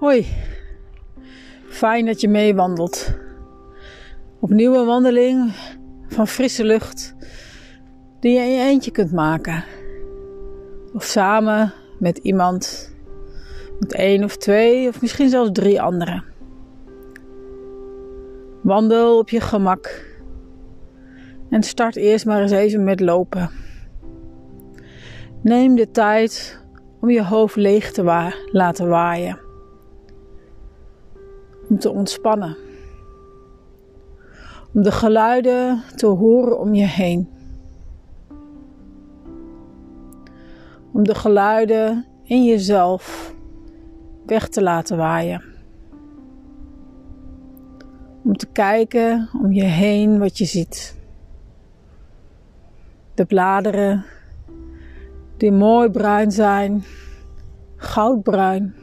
Hoi, fijn dat je meewandelt. Opnieuw een wandeling van frisse lucht die je in je eentje kunt maken. Of samen met iemand, met één of twee of misschien zelfs drie anderen. Wandel op je gemak en start eerst maar eens even met lopen. Neem de tijd om je hoofd leeg te laten waaien. Om te ontspannen. Om de geluiden te horen om je heen. Om de geluiden in jezelf weg te laten waaien. Om te kijken om je heen wat je ziet. De bladeren die mooi bruin zijn, goudbruin.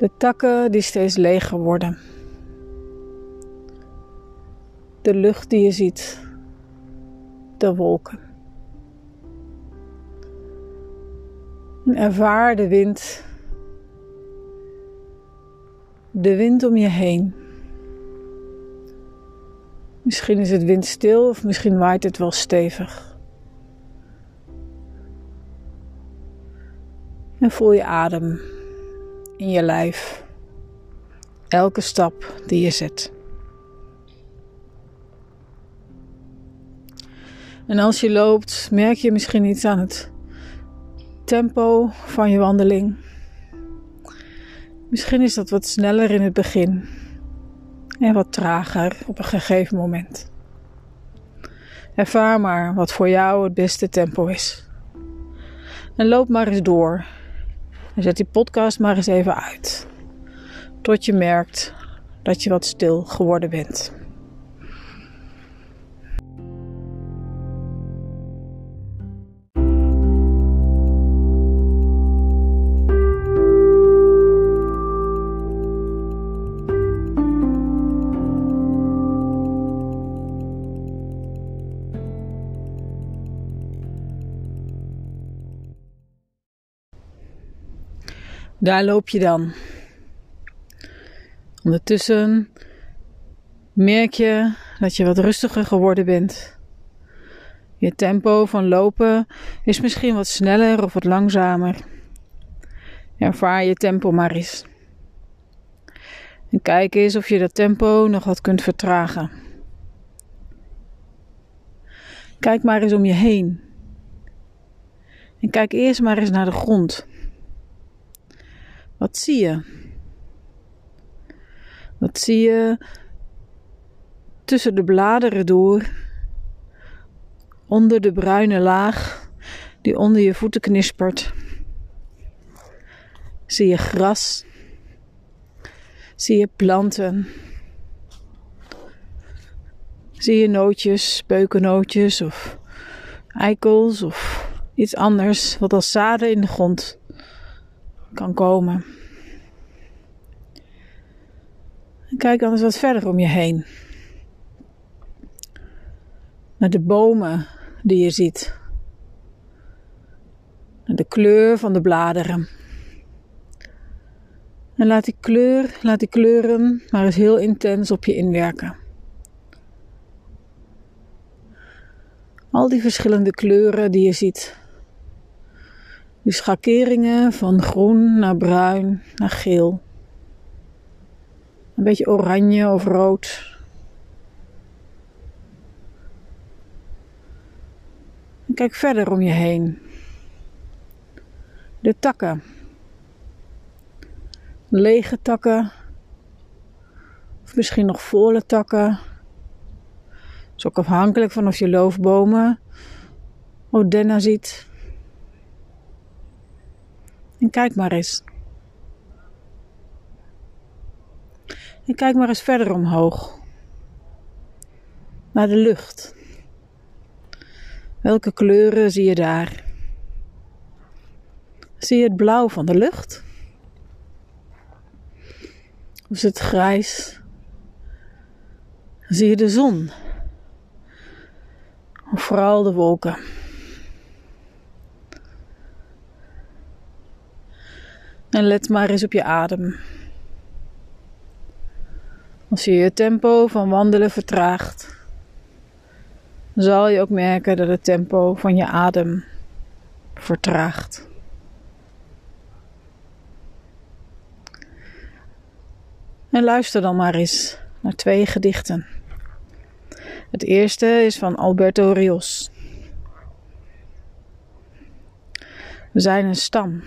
De takken die steeds leger worden. De lucht die je ziet, de wolken. En ervaar de wind, de wind om je heen. Misschien is het windstil of misschien waait het wel stevig. En voel je adem in je lijf. Elke stap die je zet. En als je loopt, merk je misschien iets aan het tempo van je wandeling. Misschien is dat wat sneller in het begin en wat trager op een gegeven moment. Ervaar maar wat voor jou het beste tempo is. En loop maar eens door zet die podcast maar eens even uit. Tot je merkt dat je wat stil geworden bent. Daar loop je dan. Ondertussen merk je dat je wat rustiger geworden bent. Je tempo van lopen is misschien wat sneller of wat langzamer. Ervaar je tempo maar eens. En kijk eens of je dat tempo nog wat kunt vertragen. Kijk maar eens om je heen. En kijk eerst maar eens naar de grond. Wat zie je? Wat zie je tussen de bladeren door, onder de bruine laag die onder je voeten knispert? Zie je gras? Zie je planten? Zie je nootjes, beukennootjes of eikels of iets anders wat als zaden in de grond kan komen. En kijk dan eens wat verder om je heen. Naar de bomen die je ziet. Naar de kleur van de bladeren. En laat die kleur, laat die kleuren maar eens heel intens op je inwerken. Al die verschillende kleuren die je ziet. Die schakeringen van groen naar bruin naar geel. Een beetje oranje of rood. En kijk verder om je heen. De takken. Lege takken. Of misschien nog volle takken. Het is ook afhankelijk van of je loofbomen of denna ziet. En kijk maar eens. En kijk maar eens verder omhoog. Naar de lucht. Welke kleuren zie je daar? Zie je het blauw van de lucht? Of is het grijs? Zie je de zon? Of vooral de wolken? En let maar eens op je adem. Als je je tempo van wandelen vertraagt, zal je ook merken dat het tempo van je adem vertraagt. En luister dan maar eens naar twee gedichten. Het eerste is van Alberto Rios. We zijn een stam.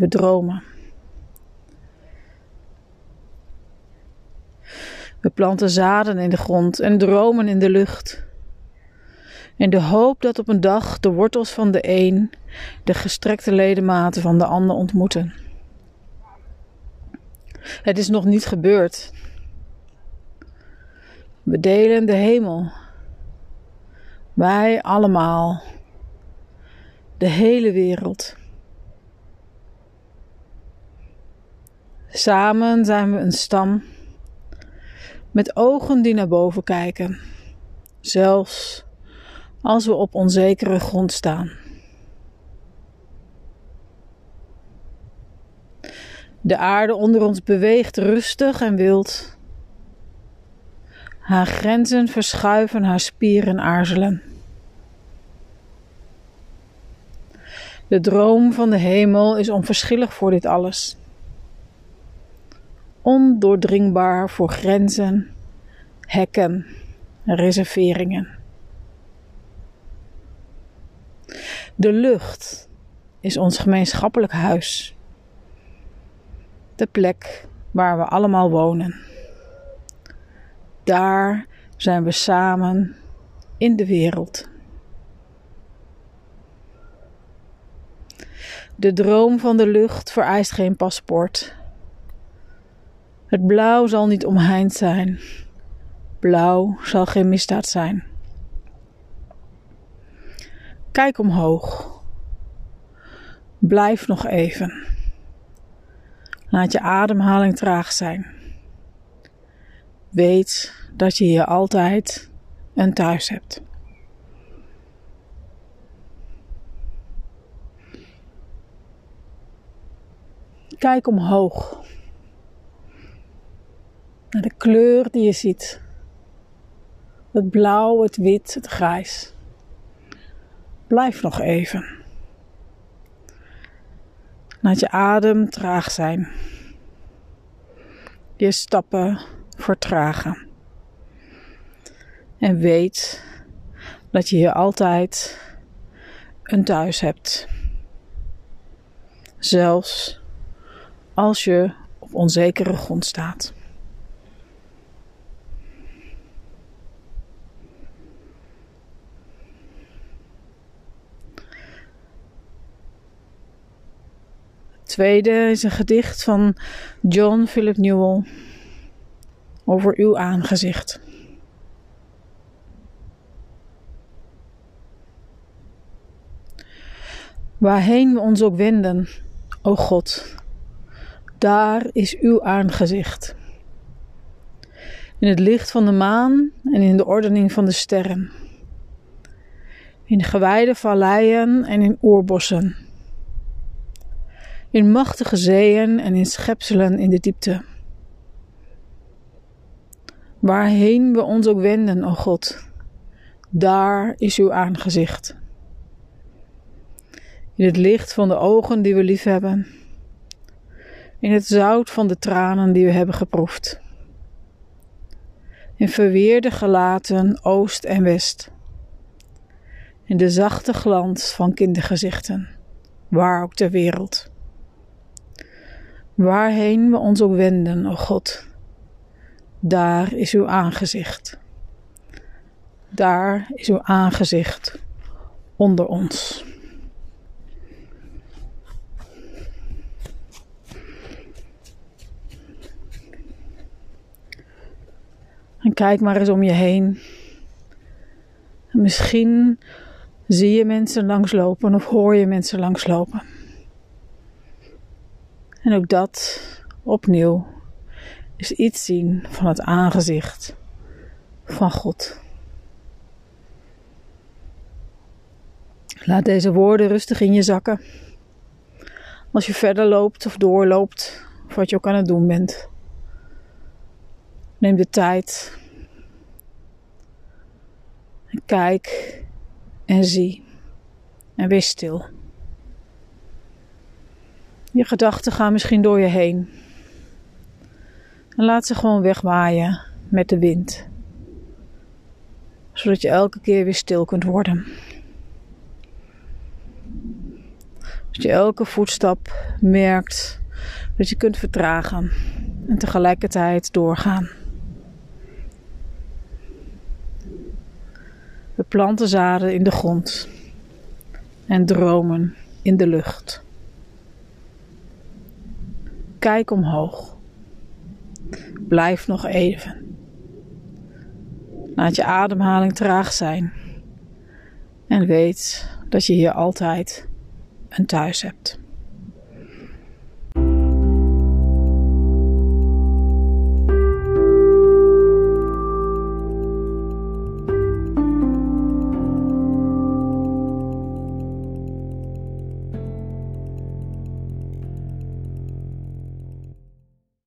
We dromen. We planten zaden in de grond en dromen in de lucht. In de hoop dat op een dag de wortels van de een de gestrekte ledematen van de ander ontmoeten. Het is nog niet gebeurd. We delen de hemel. Wij allemaal. De hele wereld. Samen zijn we een stam met ogen die naar boven kijken, zelfs als we op onzekere grond staan. De aarde onder ons beweegt rustig en wild. Haar grenzen verschuiven, haar spieren aarzelen. De droom van de hemel is onverschillig voor dit alles. Ondoordringbaar voor grenzen, hekken en reserveringen. De lucht is ons gemeenschappelijk huis. De plek waar we allemaal wonen. Daar zijn we samen in de wereld. De droom van de lucht vereist geen paspoort. Het blauw zal niet omheind zijn. Blauw zal geen misdaad zijn. Kijk omhoog. Blijf nog even. Laat je ademhaling traag zijn. Weet dat je hier altijd een thuis hebt. Kijk omhoog. Naar de kleur die je ziet. Het blauw, het wit, het grijs. Blijf nog even. Laat je adem traag zijn. Je stappen vertragen. En weet dat je hier altijd een thuis hebt. Zelfs als je op onzekere grond staat. Tweede is een gedicht van John Philip Newell over uw aangezicht. Waarheen we ons ook wenden, o God, daar is uw aangezicht. In het licht van de maan en in de ordening van de sterren. In gewijde valleien en in oerbossen in machtige zeeën en in schepselen in de diepte. Waarheen we ons ook wenden, o God, daar is uw aangezicht. In het licht van de ogen die we lief hebben, in het zout van de tranen die we hebben geproefd, in verweerde gelaten oost en west, in de zachte glans van kindergezichten, waar ook ter wereld. Waarheen we ons ook wenden, o God, daar is uw aangezicht. Daar is uw aangezicht onder ons. En kijk maar eens om je heen. misschien zie je mensen langslopen of hoor je mensen langslopen. En ook dat opnieuw is iets zien van het aangezicht van God. Laat deze woorden rustig in je zakken. Als je verder loopt of doorloopt, of wat je ook aan het doen bent. Neem de tijd. En kijk en zie. En wees stil. Je gedachten gaan misschien door je heen. En laat ze gewoon wegwaaien met de wind. Zodat je elke keer weer stil kunt worden. Dat je elke voetstap merkt dat je kunt vertragen en tegelijkertijd doorgaan. We planten zaden in de grond en dromen in de lucht. Kijk omhoog. Blijf nog even. Laat je ademhaling traag zijn. En weet dat je hier altijd een thuis hebt.